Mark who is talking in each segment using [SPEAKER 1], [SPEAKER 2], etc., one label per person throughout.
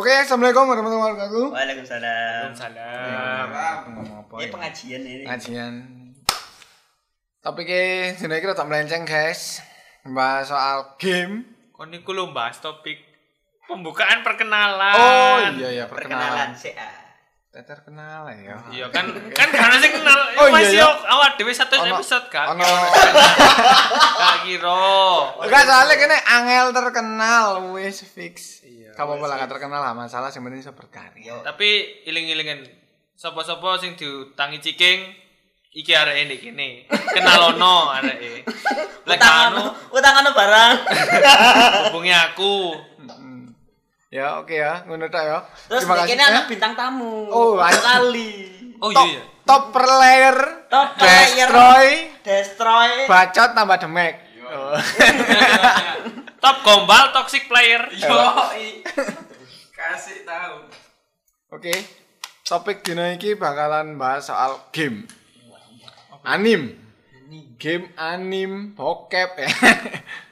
[SPEAKER 1] Oke, assalamualaikum warahmatullahi wabarakatuh.
[SPEAKER 2] Waalaikumsalam.
[SPEAKER 3] Salam.
[SPEAKER 1] Ngomong apa
[SPEAKER 2] Ini
[SPEAKER 1] ya?
[SPEAKER 2] pengajian ini.
[SPEAKER 1] Pengajian. Topiknya sini kita tak melenceng guys. Bahas soal game.
[SPEAKER 3] Kon niku lho bahas topik pembukaan perkenalan.
[SPEAKER 1] Oh iya iya
[SPEAKER 2] Perkenalan
[SPEAKER 1] perkenalan.
[SPEAKER 2] sih.
[SPEAKER 1] Teter kenal ya.
[SPEAKER 3] Iya kan kan karena sing kenal
[SPEAKER 1] Oh, iya, iya.
[SPEAKER 3] yo awak dhewe satu episode kan.
[SPEAKER 1] ono-
[SPEAKER 3] Kak kira.
[SPEAKER 1] Enggak soalnya kene angel terkenal wis fix.
[SPEAKER 3] Iya,
[SPEAKER 1] Gak apa-apa lah gak terkenal lah masalah yang penting iso berkarya.
[SPEAKER 3] Tapi iling-ilingen sapa-sapa sing diutangi ciking iki areke ndek kene. Kenal ono areke. Lek
[SPEAKER 2] Utang
[SPEAKER 3] anu
[SPEAKER 2] utang anu barang.
[SPEAKER 3] hubungi aku.
[SPEAKER 1] Ya oke ya, ngono tok ya.
[SPEAKER 2] Terus
[SPEAKER 1] Terima kasih.
[SPEAKER 2] kene ana
[SPEAKER 1] Eh,
[SPEAKER 2] bintang tamu.
[SPEAKER 1] Oh,
[SPEAKER 2] kali.
[SPEAKER 3] Oh
[SPEAKER 1] top,
[SPEAKER 3] iya iya.
[SPEAKER 1] top player,
[SPEAKER 2] Top player.
[SPEAKER 1] destroy,
[SPEAKER 2] Destroy.
[SPEAKER 1] bacot tambah demek. Oh.
[SPEAKER 3] Top gombal toxic player.
[SPEAKER 4] kasih tahu
[SPEAKER 1] Oke. Topik dino iki bakalan bahas soal game. Anim. Game anim bokep ya.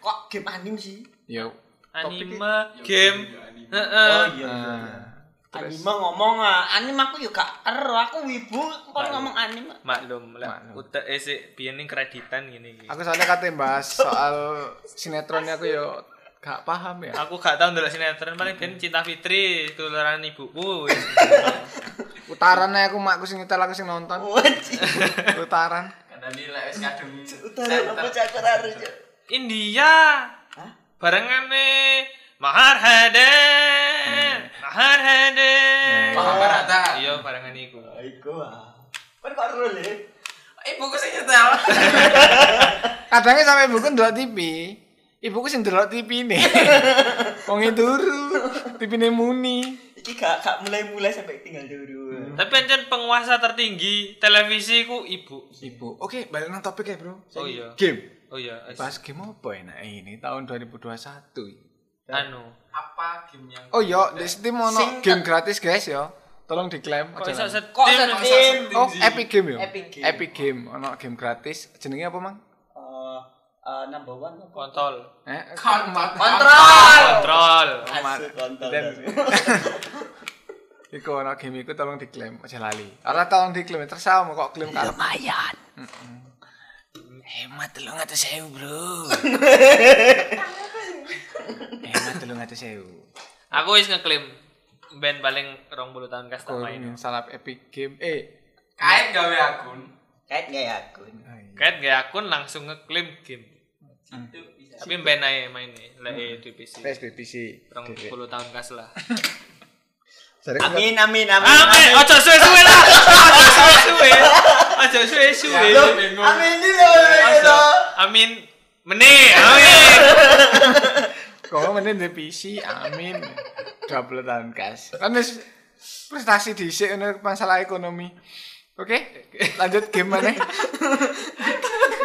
[SPEAKER 2] Kok game anim sih?
[SPEAKER 1] Yo.
[SPEAKER 3] Anime game.
[SPEAKER 2] Oh
[SPEAKER 3] Heeh.
[SPEAKER 2] iya. iya, Iya. Anime ngomong ah, anim aku yo gak ero, aku wibu kok ngomong anim.
[SPEAKER 3] Maklum lah.
[SPEAKER 1] Maklum.
[SPEAKER 3] Utek esik biyen ning kreditan ngene iki.
[SPEAKER 1] Aku soalnya katanya bahas soal sinetronnya aku yo gak paham ya.
[SPEAKER 3] Aku gak tau ndelok sinetron paling ben Cinta Fitri tularan ibuku. wis.
[SPEAKER 1] Utarannya aku makku sing nyetel aku sing nonton.
[SPEAKER 2] Wajib.
[SPEAKER 1] Utaran.
[SPEAKER 4] karena nilai wis kadung
[SPEAKER 2] Utara apa cakar harus.
[SPEAKER 3] India.
[SPEAKER 2] Hah?
[SPEAKER 3] Barengane Mahar Haden. Mahar Haden.
[SPEAKER 4] Mahabharata.
[SPEAKER 3] Iya barengan iku.
[SPEAKER 2] Iku ah. Kan kok ero le.
[SPEAKER 4] ibuku sih nyetel
[SPEAKER 1] Kadangnya sampai ibuku ndelok TV. Ibuku sing ndelok TV nih. Wong e turu, TV ne muni.
[SPEAKER 2] Iki gak gak mulai-mulai sampai tinggal dulu.
[SPEAKER 3] Tapi ancen penguasa tertinggi televisi ku ibu.
[SPEAKER 1] Ibu. Oke, balik nang topik ya, Bro.
[SPEAKER 3] Oh iya.
[SPEAKER 1] Game.
[SPEAKER 3] Oh iya.
[SPEAKER 1] Bahas game apa enak ini tahun 2021.
[SPEAKER 3] Anu.
[SPEAKER 4] apa game yang
[SPEAKER 1] Oh iya, di Steam ono game gratis guys ya. Tolong diklaim
[SPEAKER 3] Kok
[SPEAKER 1] aja.
[SPEAKER 3] iso setim?
[SPEAKER 2] Kok setim?
[SPEAKER 1] Oh, Epic Game ya?
[SPEAKER 2] Epic Game.
[SPEAKER 1] Epic Game ono game gratis. Jenenge apa, Mang?
[SPEAKER 2] Eh, eh, number one apa?
[SPEAKER 3] Kontol.
[SPEAKER 1] Eh,
[SPEAKER 4] Kontrol.
[SPEAKER 2] Kontrol.
[SPEAKER 3] Kontrol.
[SPEAKER 1] Iku ono game iku tolong diklaim aja lali. Ora tolong diklaim terserah mau kok klaim karep.
[SPEAKER 2] Lumayan.
[SPEAKER 1] Hemat telung atus sewu bro. Hemat telung atus sewu.
[SPEAKER 3] Aku wis ngeklaim band paling 20 tahun kas tak main.
[SPEAKER 1] Salap epic game. Eh.
[SPEAKER 4] kait gawe akun
[SPEAKER 2] Kait gak ya akun?
[SPEAKER 3] Kayak gak akun langsung ngeklaim game.
[SPEAKER 4] itu bisa
[SPEAKER 3] Tapi band ae main nih, lek di PC.
[SPEAKER 1] PSP PC.
[SPEAKER 3] 20 tahun kas lah.
[SPEAKER 2] Amin amin amin.
[SPEAKER 3] Amin, ojo suwe-suwe lah. Ojo suwe-suwe. Ojo suwe-suwe.
[SPEAKER 2] Amin dulu.
[SPEAKER 3] Ojo. Amin. Meni, amin.
[SPEAKER 1] Kok mending di PC, amin. 20 tahun kas. Kan wis prestasi dhisik ngono masalah ekonomi. Oke, lanjut game mana?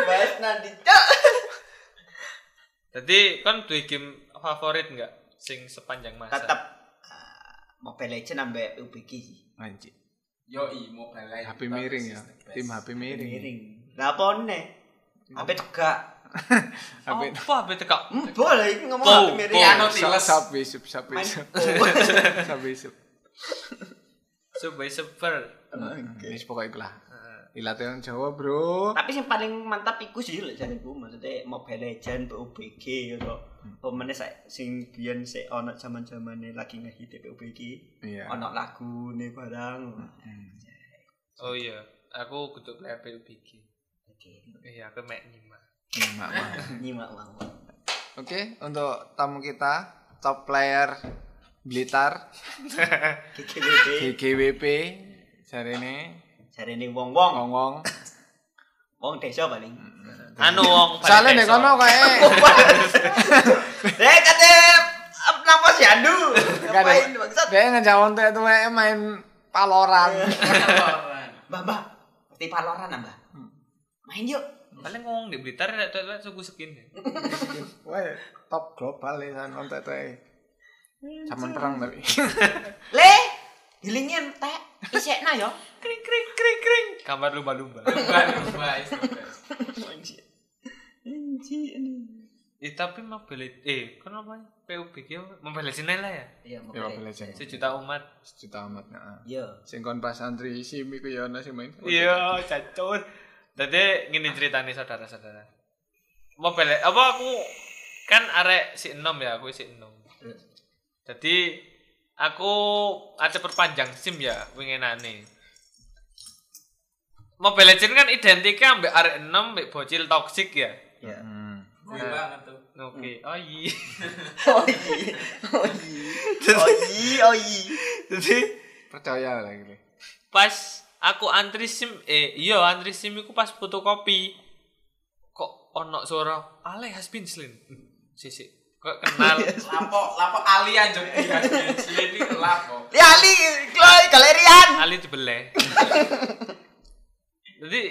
[SPEAKER 2] Bahas nanti.
[SPEAKER 3] Jadi kan duwe game favorit enggak sing sepanjang masa?
[SPEAKER 2] Tetap ah, Mobile Legends ambek UBG sih.
[SPEAKER 1] Anjir.
[SPEAKER 4] yoi mobile Legends.
[SPEAKER 1] HP miring ya. Tim HP miring.
[SPEAKER 2] Miring. Lah apa ne? HP tegak.
[SPEAKER 1] HP
[SPEAKER 3] Apa HP tekak?
[SPEAKER 2] Hmm, boleh iki ngomong
[SPEAKER 3] Oh,
[SPEAKER 2] HP miring.
[SPEAKER 3] oh.
[SPEAKER 4] Piano
[SPEAKER 1] Sap
[SPEAKER 4] tiles.
[SPEAKER 1] sap besuk sap
[SPEAKER 2] Main-
[SPEAKER 1] besuk.
[SPEAKER 2] Oh.
[SPEAKER 1] Sap besuk.
[SPEAKER 3] Subway Super.
[SPEAKER 1] Wis pokoke iku lah. Ilate Jawa, Bro.
[SPEAKER 2] Tapi yang paling mantap iku sih lek jariku maksudnya Mobile Legends, PUBG gitu. Pemene sak sing biyen sik ana jaman-jamane lagi ngehit PUBG.
[SPEAKER 1] Iya.
[SPEAKER 2] Ana lagune barang.
[SPEAKER 3] Oh iya, aku kudu play PUBG.
[SPEAKER 2] Oke.
[SPEAKER 3] Iya, aku mek nyimak.
[SPEAKER 1] Mak, mak.
[SPEAKER 2] Nyimak.
[SPEAKER 1] Oke, untuk tamu kita top player Blitar
[SPEAKER 2] GGWP.
[SPEAKER 1] GGWP hari ini
[SPEAKER 2] Jarene wong-wong,
[SPEAKER 1] ngomong
[SPEAKER 2] wong desa paling.
[SPEAKER 3] Anu wong paling
[SPEAKER 1] soalnya
[SPEAKER 3] desa.
[SPEAKER 1] kono kae
[SPEAKER 2] Eh kate napa sih andu? Ngapain bangsat?
[SPEAKER 1] dia tuh itu main paloran
[SPEAKER 2] Mbah, mbah. Ngerti paloran Mbah? Main yuk.
[SPEAKER 3] Paling ngomong di Blitar nek tuh suku skin.
[SPEAKER 1] Wah, top global ya kan konten itu zaman perang tapi
[SPEAKER 2] Le, hilingnya entek. Isekna yo.
[SPEAKER 3] Kring kring kring kring. Gambar lumba-lumba.
[SPEAKER 4] Lumba, lumba is the best.
[SPEAKER 2] Anjir. Anjir.
[SPEAKER 3] Eh tapi Mobile eh kenapa PUBG? Mobile Legends lah ya.
[SPEAKER 2] Iya,
[SPEAKER 1] Ya Mobile Legends.
[SPEAKER 3] Sejuta umat.
[SPEAKER 1] Sejuta amat nah.
[SPEAKER 2] Iya.
[SPEAKER 1] Sing kon pas antri sim iku ya ana sing main.
[SPEAKER 3] Iya, cacur. Dadi ngene ceritane saudara-saudara. Mobile apa aku kan arek si enom ya, aku si enom. Jadi aku ada perpanjang SIM ya winginane. Mobile Legends kan identiknya ambek arek enom ambek bocil toksik ya.
[SPEAKER 2] Iya.
[SPEAKER 1] Hmm.
[SPEAKER 4] Gue banget tuh.
[SPEAKER 3] Oke, oh iya.
[SPEAKER 2] Oh iya. Oh iya. Oh iya. Oh iya.
[SPEAKER 3] Jadi
[SPEAKER 1] Percaya lah gitu.
[SPEAKER 3] pas aku antri SIM eh iya antri SIM iku pas fotokopi. Kok ono suara Ale has been slain. Sisi kok kenal
[SPEAKER 4] Lapo lapo ali anjir di ini lapo.
[SPEAKER 2] Liali, Kloy, galerian.
[SPEAKER 3] Ali dibeleh. Jadi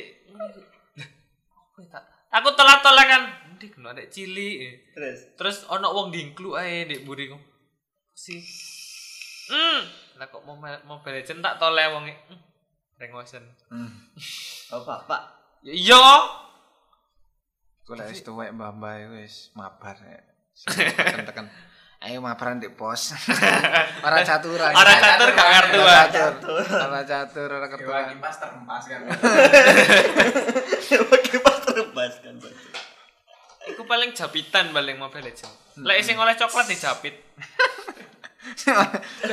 [SPEAKER 3] aku telat-telat kan. Ndi kena adek cilik.
[SPEAKER 2] Terus.
[SPEAKER 3] Terus ono wong dingklu ae ndek mburiku. Si. Hmm, lah kok mau mau Legend tak tole wong e. Hmm, Rengosen.
[SPEAKER 1] Hmm.
[SPEAKER 2] Oh, Bapak.
[SPEAKER 3] Ya iya.
[SPEAKER 1] Ku lek wis tuwek mbah-mbah iku wis mabar ya. Tekan-tekan. Ayo mabaran di pos. Ora caturan.
[SPEAKER 3] Ora catur gak kartu
[SPEAKER 1] Ora catur. Ora catur, ora
[SPEAKER 4] Ketua
[SPEAKER 1] ketuan.
[SPEAKER 4] kipas terempas kan.
[SPEAKER 2] Pakai pas terbas kan.
[SPEAKER 3] Iku paling japitan paling Mobile Legend. Lek sing oleh coklat dijapit.
[SPEAKER 1] Sing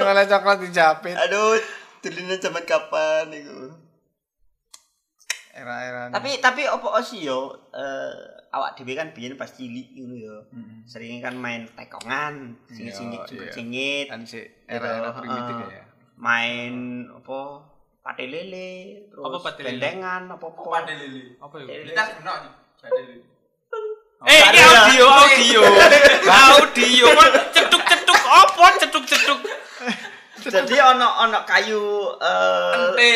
[SPEAKER 1] oleh coklat dijapit.
[SPEAKER 2] Aduh, tulisannya zaman kapan itu?
[SPEAKER 1] Era-era.
[SPEAKER 2] Tapi tapi opo sih yo eh, awak dhewe kan biyen pas cilik ngono yo.
[SPEAKER 1] Mm-mm.
[SPEAKER 2] Sering kan main tekongan, singit-singit
[SPEAKER 1] iya.
[SPEAKER 2] jungkit-singit,
[SPEAKER 1] kan si era-era
[SPEAKER 2] Gitu,
[SPEAKER 1] primitif
[SPEAKER 2] heeh.
[SPEAKER 1] ya.
[SPEAKER 2] main apa pate lele, terus
[SPEAKER 3] Apa pate lele?
[SPEAKER 2] bendengan apa apa.
[SPEAKER 4] pada lili.
[SPEAKER 3] Apa
[SPEAKER 2] Eh,
[SPEAKER 3] itu?
[SPEAKER 4] Kita nih. Jadi lili.
[SPEAKER 3] Eh, ini audio, audio. audio. Kok Cetuk-cetuk apa? Cetuk-cetuk.
[SPEAKER 2] Jadi ono ono kayu eh
[SPEAKER 4] Ente.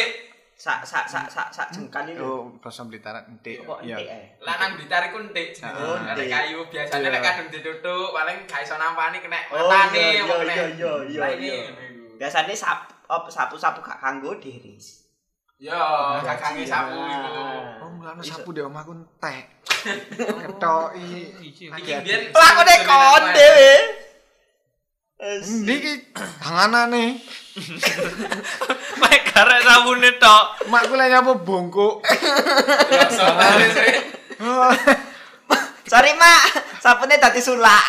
[SPEAKER 2] sak sak sak sak sak jengkal itu.
[SPEAKER 1] Oh, basa Blitar entik.
[SPEAKER 2] Apa
[SPEAKER 1] Iya.
[SPEAKER 2] entek ae?
[SPEAKER 4] Lanang Blitar iku entik
[SPEAKER 2] Oh,
[SPEAKER 4] jenenge.
[SPEAKER 2] Entik.
[SPEAKER 4] kayu biasanya
[SPEAKER 1] Iya.
[SPEAKER 4] nek kadung ditutuk paling gak iso nampani kena
[SPEAKER 2] Oh,
[SPEAKER 4] matane
[SPEAKER 2] iya,
[SPEAKER 4] apa
[SPEAKER 2] iya,
[SPEAKER 4] kena.
[SPEAKER 2] iya, iya, iya, iya.
[SPEAKER 4] ini.
[SPEAKER 2] Biasanya sap op sapu-sapu gak kanggo diris.
[SPEAKER 4] Yo, kakange sapu iku.
[SPEAKER 1] Oh, mulane sapu di omahku entek. Ketoki.
[SPEAKER 3] Iki
[SPEAKER 4] biyen
[SPEAKER 2] Lakone kon dhewe.
[SPEAKER 1] Endi ki hanganane?
[SPEAKER 3] Mek karek sabune tok.
[SPEAKER 1] Makku lek nyapu bongkok.
[SPEAKER 4] Sih.
[SPEAKER 2] Sorry, Mak. Sapune dadi sulak.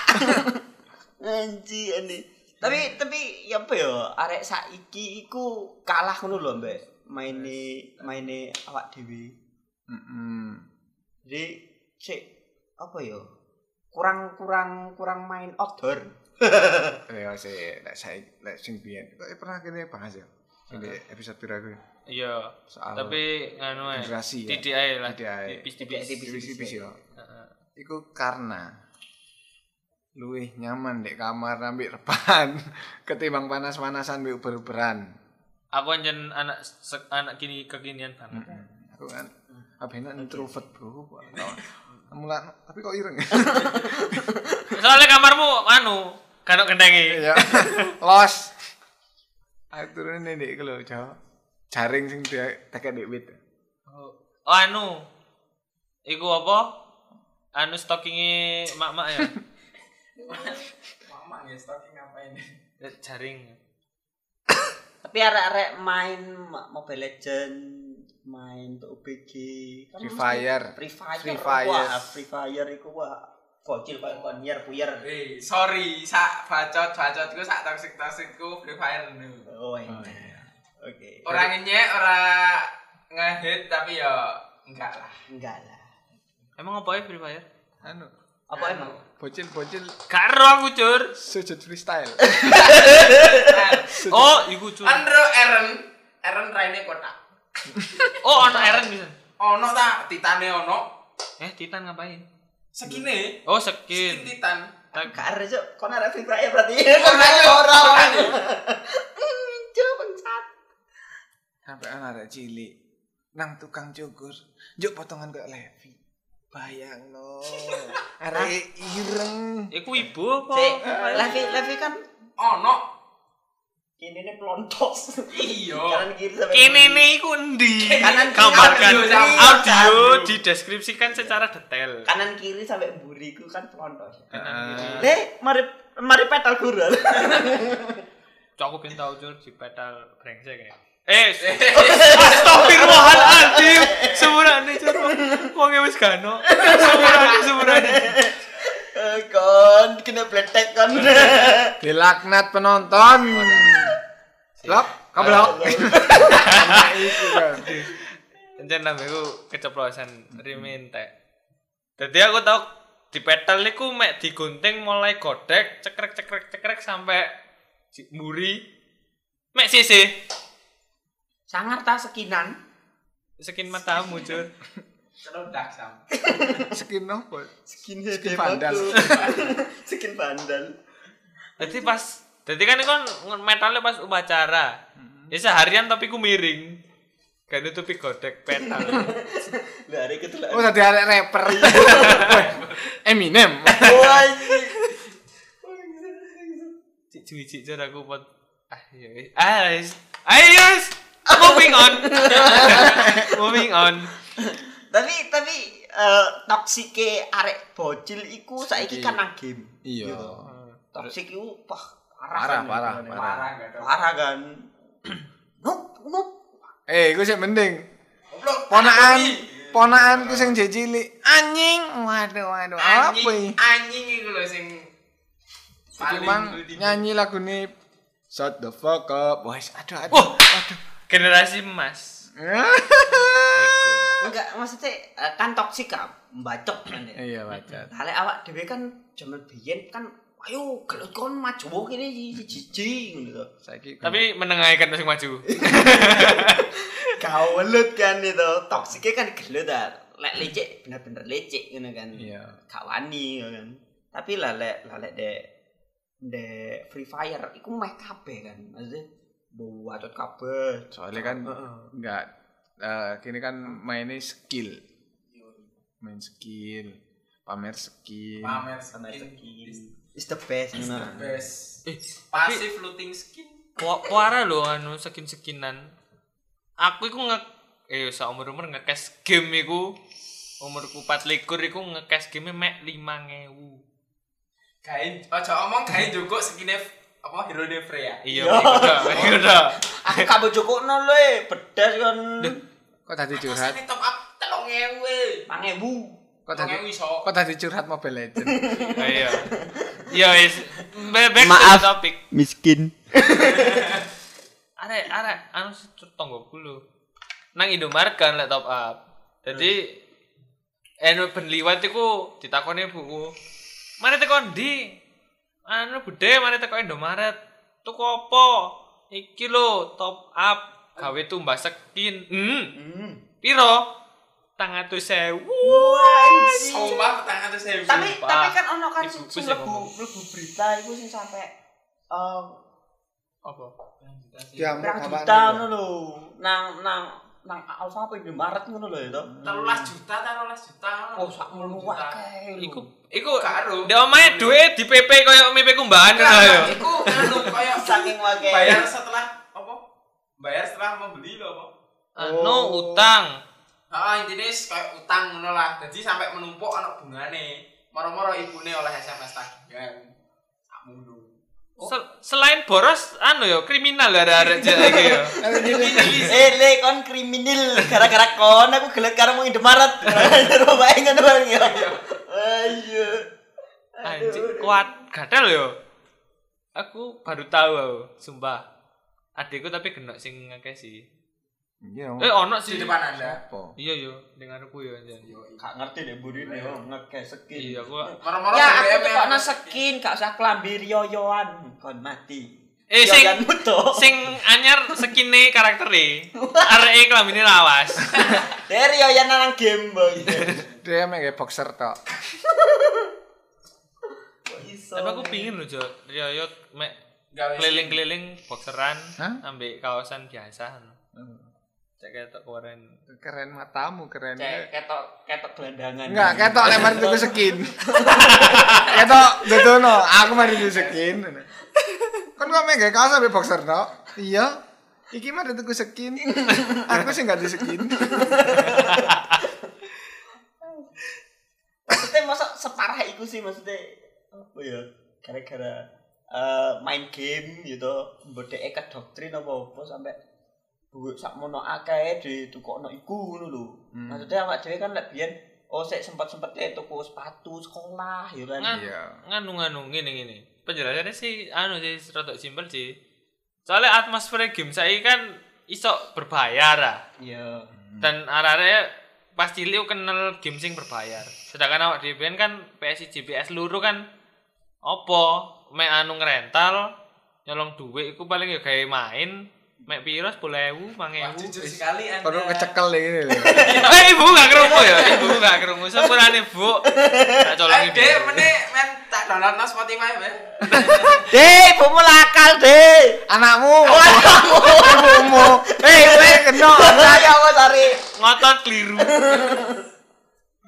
[SPEAKER 2] Anji ini. Tapi tapi ya apa ya arek saiki iku kalah ngono lho, Mbak. Maine maine awak dhewe.
[SPEAKER 1] Heeh.
[SPEAKER 2] Jadi sik apa ya? Kurang kurang kurang main outdoor.
[SPEAKER 1] Ya sih, lek saya lek sing biyen kok pernah kene bahas ya. Sing di episode piraku ya?
[SPEAKER 3] Iya.
[SPEAKER 1] soal
[SPEAKER 3] Tapi nganu ae.
[SPEAKER 1] generasi ya.
[SPEAKER 3] Ae lah.
[SPEAKER 1] Titik ae.
[SPEAKER 3] Tipis-tipis.
[SPEAKER 1] tipis-tipis ya.
[SPEAKER 3] Heeh.
[SPEAKER 1] Iku karena luwih nyaman di kamar ambil rebahan ketimbang panas-panasan mbek uber-uberan.
[SPEAKER 3] Aku anjen anak anak kini kekinian banget.
[SPEAKER 1] Aku kan abena introvert, Bro. Mula tapi kok ireng.
[SPEAKER 3] Soalnya kamarmu anu, kanok kendengi.
[SPEAKER 1] Iya. Los. Aku turun ini lho, Jo. Jaring sing dia tekek ndek wit.
[SPEAKER 3] Oh, oh, anu. Iku apa? Anu stockinge mak-mak ya.
[SPEAKER 4] Mama ya stalking ngapain?
[SPEAKER 3] Eh, Jaring.
[SPEAKER 2] Tapi arek-arek main Ma- Mobile Legend, main PUBG, kan
[SPEAKER 1] Free Fire.
[SPEAKER 2] Free Fire.
[SPEAKER 1] Free Fire.
[SPEAKER 2] Wah, Free Fire iku wah bocil kayak konyer puyer.
[SPEAKER 4] Eh, sorry, sak bacot-bacotku sak toksik-toksikku Free Fire nu.
[SPEAKER 2] Oh, enak.
[SPEAKER 1] Oh, iya.
[SPEAKER 2] Oke.
[SPEAKER 4] Orang ini ora ngehit tapi ya enggak lah.
[SPEAKER 2] enggak lah.
[SPEAKER 3] Emang apa ya Free Fire?
[SPEAKER 1] Anu,
[SPEAKER 2] Apa emang?
[SPEAKER 1] bocil-bocil
[SPEAKER 3] Karo aku cur.
[SPEAKER 1] sujud freestyle.
[SPEAKER 3] Oh, iku cur.
[SPEAKER 4] Andro Eren, Eren raine kotak.
[SPEAKER 3] Oh, ono Eren bisa.
[SPEAKER 4] Ono ta, titane ono.
[SPEAKER 3] Eh, Titan ngapain?
[SPEAKER 4] Segini.
[SPEAKER 3] Oh,
[SPEAKER 4] Skin
[SPEAKER 3] skin.
[SPEAKER 4] titan.
[SPEAKER 3] Tak-
[SPEAKER 2] Gak ada cok, kon ada Free Fire berarti.
[SPEAKER 4] Ora yo,
[SPEAKER 2] Ora.
[SPEAKER 4] ora.
[SPEAKER 2] Cok bangsat.
[SPEAKER 1] Sampai anak ada cilik nang tukang cukur, juk potongan kayak Levi. Bayang no, arek ireng.
[SPEAKER 3] Iku ibu apa?
[SPEAKER 2] Levi Levi kan
[SPEAKER 4] Ono.
[SPEAKER 2] Kini ini pelontos.
[SPEAKER 4] Iya.
[SPEAKER 2] Kanan kiri sampai
[SPEAKER 3] nih iku endi?
[SPEAKER 2] Kanan kiri
[SPEAKER 3] Gambarkan audio,
[SPEAKER 2] audio.
[SPEAKER 3] dideskripsikan secara detail.
[SPEAKER 2] Kanan kiri sampai buriku kan pelontos.
[SPEAKER 3] Kanan kiri.
[SPEAKER 2] Le, mari mari petal gurul.
[SPEAKER 3] Cok aku pengen tau di pedal brengsek ya. Eh, astagfirullahaladzim. Semurane Cuk. Wong e wis gano. Semurane semurane.
[SPEAKER 2] Eh, kon kena pletek kon.
[SPEAKER 1] Dilaknat penonton. Blok, kablok. Iku kan.
[SPEAKER 3] Encen nambaku keceplosan rimintek. Dadi aku tau di pedal niku mek digunting mulai godek cekrek cekrek cekrek sampai mburi mek sisi
[SPEAKER 2] Sangar ta sekinan.
[SPEAKER 3] skin matamu cur
[SPEAKER 4] Celodak sam.
[SPEAKER 1] Skin apa?
[SPEAKER 2] Skin
[SPEAKER 1] Skin vandal.
[SPEAKER 2] Skin vandal.
[SPEAKER 3] Jadi pas jadi kan itu kan metalnya pas upacara ya seharian tapi ku miring gak nutupi godek pedal
[SPEAKER 2] Lah hari ketulah.
[SPEAKER 1] Oh, tadi arek rapper. Eminem.
[SPEAKER 2] Wah, anjing.
[SPEAKER 3] cik cuy cik cur aku pot ah iya wis. ah wis. ayo wis. moving on moving on
[SPEAKER 2] Tapi tapi eh toksike arek bocil iku saiki kan nang game.
[SPEAKER 1] Iya.
[SPEAKER 2] Toksik iku wah
[SPEAKER 1] Parah,
[SPEAKER 2] kan.
[SPEAKER 1] parah,
[SPEAKER 2] Parah,
[SPEAKER 4] Parah.
[SPEAKER 2] Parah kan. Nup, nup.
[SPEAKER 1] Eh, iku sih mending. Ponakan,
[SPEAKER 4] Tapi,
[SPEAKER 1] ponakanku sing jejili. Anjing. Waduh, waduh. Apa
[SPEAKER 4] anjing iku lho sing
[SPEAKER 1] mang nyanyi lagu nih Shut the fuck up. Wes, aduh, aduh.
[SPEAKER 3] Wah.
[SPEAKER 1] Aduh.
[SPEAKER 3] generasi emas
[SPEAKER 2] Enggak, maksudnya eh, kan toksik kan mbacok kan ya.
[SPEAKER 1] Iya, baca.
[SPEAKER 2] Hale awak dhewe kan jaman biyen kan ayo gelut kon maju kene jiji ngono to.
[SPEAKER 1] Saiki
[SPEAKER 3] tapi menengahkan masing maju
[SPEAKER 2] Gawelut kan itu. Toksiknya kan gelut ah. Lek lecek bener-bener lecek ngono kan.
[SPEAKER 1] Iya.
[SPEAKER 2] Gak wani kan. Tapi lah lek lek dek dek Free Fire iku meh kabeh kan. Maksudnya buat kabeh.
[SPEAKER 1] Soalnya kan enggak eh kini kan mainnya skill. Main skill, pamer skill.
[SPEAKER 4] pamer skin. Is
[SPEAKER 2] the best.
[SPEAKER 4] is the
[SPEAKER 2] ngono.
[SPEAKER 4] best.
[SPEAKER 3] eh
[SPEAKER 4] Pasif looting skin.
[SPEAKER 3] Puara lo anu skin skinan aku iku nge eh seumur umur ngekes game iku umurku 4 likur iku ngekes game mek 5000
[SPEAKER 4] Kain, ojo omong kain joko skine apa hero de Freya.
[SPEAKER 3] iya udah udah
[SPEAKER 2] Aku kabeh jokokno le, bedas kan.
[SPEAKER 1] Kok tadi curhat?
[SPEAKER 4] Rasane top up 3000.
[SPEAKER 2] 5000.
[SPEAKER 1] Kok tadi
[SPEAKER 4] 3000 iso.
[SPEAKER 1] Kok tadi curhat Mobile Legend?
[SPEAKER 3] iya. Iya wis. Back back to
[SPEAKER 2] Maaf.
[SPEAKER 3] the topic.
[SPEAKER 2] Miskin.
[SPEAKER 3] arek arek anu tonggoku lho nang Indomaret kan lek top up. Jadi anu ben liwat iku ditakoni buku. Mana teko ndi? Anu bude mana teko Indomaret. Tuku apa iki lho top up. Gawe tumbas skin hmm.
[SPEAKER 2] Hmm.
[SPEAKER 3] piro tang atus sewu
[SPEAKER 4] Sumpah petang atus sewu.
[SPEAKER 2] Tapi
[SPEAKER 3] Sumpah.
[SPEAKER 2] tapi kan ono kan sing
[SPEAKER 3] sih
[SPEAKER 2] lebu
[SPEAKER 3] ngomong.
[SPEAKER 2] lebu berita iku sing sampe eh
[SPEAKER 3] apa
[SPEAKER 2] berapa
[SPEAKER 1] apaan
[SPEAKER 2] juta
[SPEAKER 1] itu?
[SPEAKER 2] ngono lho. Nang nang nang Alfa apa Indomaret ngono lho ya to.
[SPEAKER 4] telulas juta taruhlas juta.
[SPEAKER 2] Oh, sak ngono wae.
[SPEAKER 3] iku iku
[SPEAKER 4] Karo.
[SPEAKER 3] ndek omahe duit di PP koyo MP kumbahan ngono ya
[SPEAKER 4] Iku koyo
[SPEAKER 2] saking wae.
[SPEAKER 4] bayar setelah apa? Bayar setelah membeli lho apa?
[SPEAKER 3] anu utang
[SPEAKER 4] Heeh, intine wis koyo utang ngono lah. Dadi sampai menumpuk ana bungane. Moro-moro ibune oleh SMS tagihan. Sakmono.
[SPEAKER 3] Sel- selain boros anu yo kriminal ya arek iki yo.
[SPEAKER 2] Eh le kon kriminal gara-gara kon aku gelet karo mau Indomaret. Terus bae ngono bareng ya. Ayo.
[SPEAKER 3] Anjir kuat gadal yo. Aku baru tahu aku, sumpah. Adikku tapi kena sing ngakeh sih.
[SPEAKER 1] Iya.
[SPEAKER 3] Eh ono sih.
[SPEAKER 4] Di depan Anda.
[SPEAKER 3] Iya yo, dengarku yo anjir.
[SPEAKER 2] Gak ngerti deh burine yo ngekes skin.
[SPEAKER 3] Iya, aku
[SPEAKER 4] Moro-moro
[SPEAKER 2] Ya aku tuh
[SPEAKER 4] yang-
[SPEAKER 2] kok skin gak usah kelambi yoyoan kon mati.
[SPEAKER 3] Eh, sing-
[SPEAKER 2] tuh.
[SPEAKER 3] sing anyar skine karaktere. Areke klambine lawas.
[SPEAKER 2] Dari yoyan nang game boy.
[SPEAKER 1] Dia emang kayak boxer tok.
[SPEAKER 3] Tapi aku pingin lho, Jo. Riyo mek
[SPEAKER 4] Gawe
[SPEAKER 3] keliling-keliling boxeran
[SPEAKER 1] Hah?
[SPEAKER 3] ambek kaosan biasa. Cek ketok keren.
[SPEAKER 1] Keren matamu keren.
[SPEAKER 2] Cek ketok ketok gelandangan.
[SPEAKER 1] Enggak, ketok lek mari tuku skin. ketok dodono, aku mari tuku skin. Kan kok gawe kaos ambek boxer no? Iya. Iki mari tuku skin. Aku sih enggak di skin.
[SPEAKER 2] maksudnya masa separah itu sih maksudnya apa ya gara-gara eh, main game gitu bodek ke doktrin apa apa sampai duit sak mono akeh di tukokno iku ngono lho maksudnya awak dhewe kan lek biyen oh sik sempat-sempat tuku sepatu sekolah ya kan
[SPEAKER 3] Ngan,
[SPEAKER 1] Iya.
[SPEAKER 3] nganu nganu gini gini. Penjelasannya sih anu sih rada simpel sih. Soalnya atmosfer game saya kan iso berbayar ah.
[SPEAKER 2] iya
[SPEAKER 3] Dan arah-arahnya pas cilik kenal game sing berbayar. Sedangkan awak dhewe biyen kan PSI GPS luru kan opo mek anu ngrental nyolong duit iku paling ya gawe main mek piro 10.000, 5.000.
[SPEAKER 4] Wah, jujur sekali anda.
[SPEAKER 1] Perlu kecekel lho.
[SPEAKER 3] Eh ibu gak kerungu ya, ibu gak kerungu. Sepurane bu, tak
[SPEAKER 4] Eh,
[SPEAKER 3] colongi
[SPEAKER 4] deh,
[SPEAKER 3] dia.
[SPEAKER 4] meneh men tak download no Spotify be.
[SPEAKER 2] deh ibumu lakal deh
[SPEAKER 1] Anakmu. Ibumu. Eh, kowe kena.
[SPEAKER 2] saya mau cari
[SPEAKER 3] Ngotot keliru.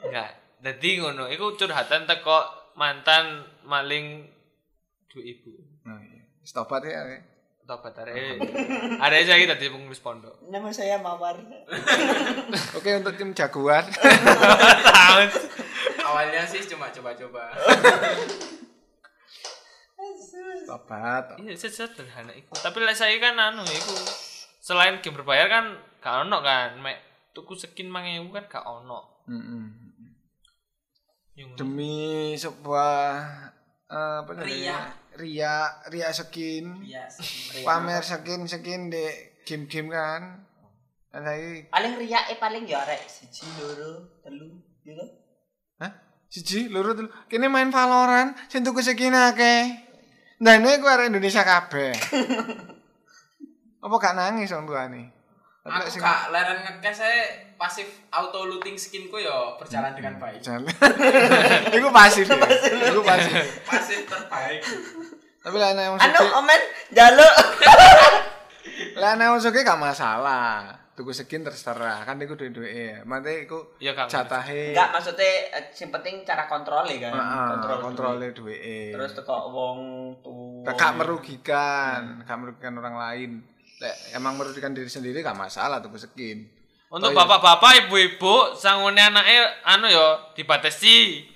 [SPEAKER 3] Enggak, dadi ngono. Iku curhatan teko mantan maling duit ibu.
[SPEAKER 1] Nah, iya. Stopat ya. Eh.
[SPEAKER 3] Tobat are. Are saya tadi pengurus pondok.
[SPEAKER 2] nama saya Mawar
[SPEAKER 1] Oke untuk tim jagoan.
[SPEAKER 3] Tahun.
[SPEAKER 4] Awalnya sih cuma coba-coba.
[SPEAKER 1] Stopat.
[SPEAKER 3] Iya, sederhana iku. Tapi lek saya kan anu iku. Selain game berbayar kan gak ono kan, mek tuku skin 5000 kan gak ono. Yang
[SPEAKER 1] Demi sebuah eh, apa namanya?
[SPEAKER 4] Ria.
[SPEAKER 1] Ria, ria skin. Pamer skin-skin di game-game kan. Dan saya
[SPEAKER 2] paling riak eh paling ya arek siji loro telu gitu
[SPEAKER 1] Hah? Siji, loro telu. Kene main Valorant, sing tuku skin akeh. Nah, ini gue arek Indonesia kabeh. Apa gak nangis wong tuane?
[SPEAKER 4] Aku
[SPEAKER 1] sing-
[SPEAKER 4] kak leren ngekes saya pasif auto looting skinku yo berjalan dengan baik.
[SPEAKER 1] Jalan. Iku pasif ya. Iku pasif.
[SPEAKER 4] Pasif terbaik.
[SPEAKER 1] Tapi lah nek
[SPEAKER 2] anu omen jaluk
[SPEAKER 1] lah nek wong sugih gak masalah. Tuku skin terserah, kan iku duwe-duwe. Mate iku
[SPEAKER 3] Ya, Kak.
[SPEAKER 1] jatahe.
[SPEAKER 2] enggak maksudnya eh, yang penting cara kontrolnya kan
[SPEAKER 1] Heeh,
[SPEAKER 2] kontrol
[SPEAKER 1] kontrole duwe.
[SPEAKER 2] terus teko wong tuh
[SPEAKER 1] gak merugikan, gak merugikan orang lain. Emang merugikan diri sendiri gak masalah tuku skin.
[SPEAKER 3] Untuk
[SPEAKER 1] Oh, iya.
[SPEAKER 3] bapak-bapak, ibu-ibu, sangune anake anu yo dibatasi.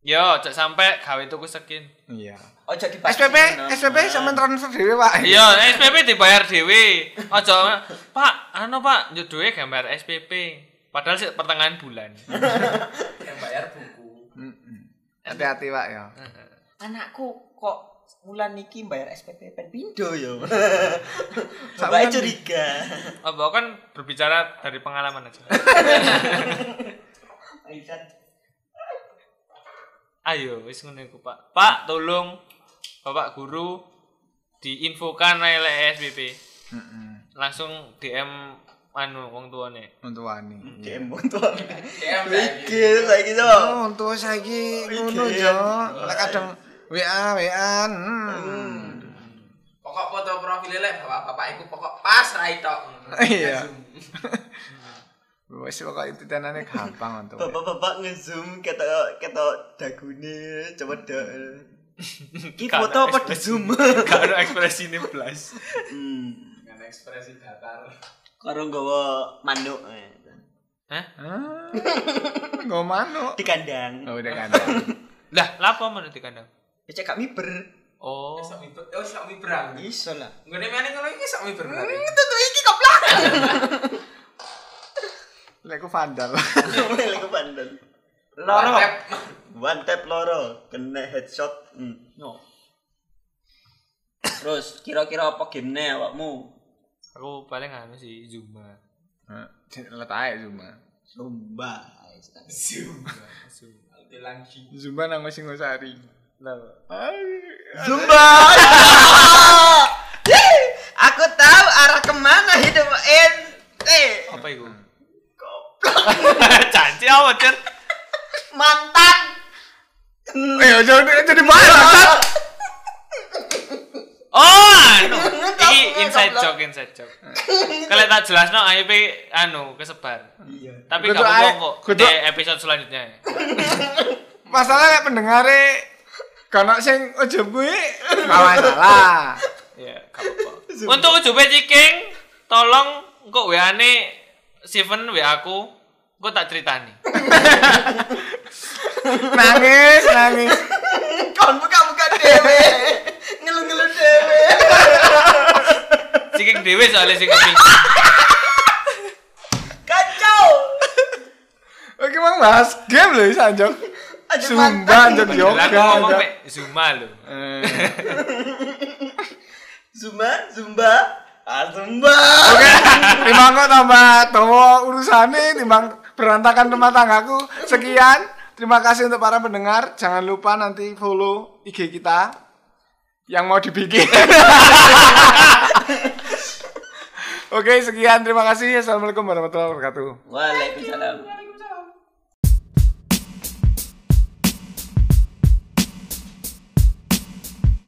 [SPEAKER 3] Yo, cek sampai gawe tuku skin.
[SPEAKER 1] Iya.
[SPEAKER 2] oh jadi
[SPEAKER 1] SPP, SPP sama transfer dhewe, Pak.
[SPEAKER 3] Iya, SPP dibayar dhewe. Aja, Pak, anu Pak, yo duwe gambar SPP. Padahal sih pertengahan bulan.
[SPEAKER 4] Yang bayar buku.
[SPEAKER 1] Hati-hati, Pak ya.
[SPEAKER 2] anakku kok bulan niki bayar SPP pen pindo yo Bapak
[SPEAKER 1] bulan
[SPEAKER 2] curiga
[SPEAKER 3] Apa kan berbicara dari pengalaman aja. Ayo, wis ngono iku, Pak. Pak, tolong Bapak guru diinfokan lek SPP.
[SPEAKER 1] Heeh.
[SPEAKER 3] Langsung DM anu wong tuane.
[SPEAKER 1] Untuk wani.
[SPEAKER 2] DM tuh
[SPEAKER 4] DM lagi.
[SPEAKER 2] mikir saiki to
[SPEAKER 1] Oh, untuk saiki ngono yo. Lek kadang WA, WA. Hmm.
[SPEAKER 4] Pokok foto profil lek bapak-bapak iku pokok pas ra tok.
[SPEAKER 1] Iya. Wes pokok itu tenane gampang untuk.
[SPEAKER 2] bapak-bapak ngezoom ketok ketok dagune coba dak Ki foto apa di zoom?
[SPEAKER 3] Ada ekspresi ini blas.
[SPEAKER 2] Hmm,
[SPEAKER 4] Dengan ekspresi datar.
[SPEAKER 2] karo nggawa manuk eh.
[SPEAKER 3] Hah?
[SPEAKER 1] Ah. Nggo manuk.
[SPEAKER 2] di kandang.
[SPEAKER 1] Oh, udah kan.
[SPEAKER 3] Lah, lapo menurut di kandang?
[SPEAKER 2] Ya cek kami ber.
[SPEAKER 3] Oh.
[SPEAKER 4] Sok mi oh sok mi berang.
[SPEAKER 2] Iso lah.
[SPEAKER 4] Ngene meneh ngono iki sok mi berang.
[SPEAKER 2] Tentu iki koplak.
[SPEAKER 1] Lek ku vandal.
[SPEAKER 2] Ke bandel. Loro. One tap loro, kena headshot. Hmm. No. Terus kira-kira apa gamenya awakmu?
[SPEAKER 3] Aku paling anu sih Zuma.
[SPEAKER 1] Letak Zuma.
[SPEAKER 2] Zumba.
[SPEAKER 4] Zoom.
[SPEAKER 3] Zuma.
[SPEAKER 4] Langsung.
[SPEAKER 1] Zuma nang Singosari.
[SPEAKER 3] Lah,
[SPEAKER 2] Zumba. Aku tahu arah ke mana hidup ente.
[SPEAKER 3] apa itu? Janji apa, Cer?
[SPEAKER 2] Mantan.
[SPEAKER 1] Eh, jadi jadi bahas.
[SPEAKER 3] Oh, anu. Iki inside joke, inside joke. Kalau tak jelas no, ayo anu kesebar.
[SPEAKER 2] Iya.
[SPEAKER 3] Tapi gak apa-apa kok di episode selanjutnya.
[SPEAKER 1] Masalahnya pendengare kono sing ujub kuwi gak masalah.
[SPEAKER 3] Ya, gak apa-apa. Untuk ujube ciking, tolong kok WA-ne Steven WA aku, kok tak ceritani.
[SPEAKER 1] Nangis, nangis.
[SPEAKER 2] Kon buka-buka dewe. Ngelu-ngelu dewe.
[SPEAKER 3] Ciking dhewe soalnya sing keping.
[SPEAKER 2] Kacau.
[SPEAKER 1] Oke, mau bahas game loh, Sanjok. Sumba,
[SPEAKER 3] Lah
[SPEAKER 1] yoga.
[SPEAKER 3] aku ngomong mek Zuma lho.
[SPEAKER 1] Eh.
[SPEAKER 2] Zumba, Zumba. Ah, Zumba.
[SPEAKER 1] Oke, timbang kok tambah tuwa urusane, timbang berantakan rumah tanggaku. Sekian, terima kasih untuk para pendengar. Jangan lupa nanti follow IG kita yang mau dibikin. Oke, sekian. Terima kasih. Assalamualaikum warahmatullahi wabarakatuh.
[SPEAKER 2] Waalaikumsalam.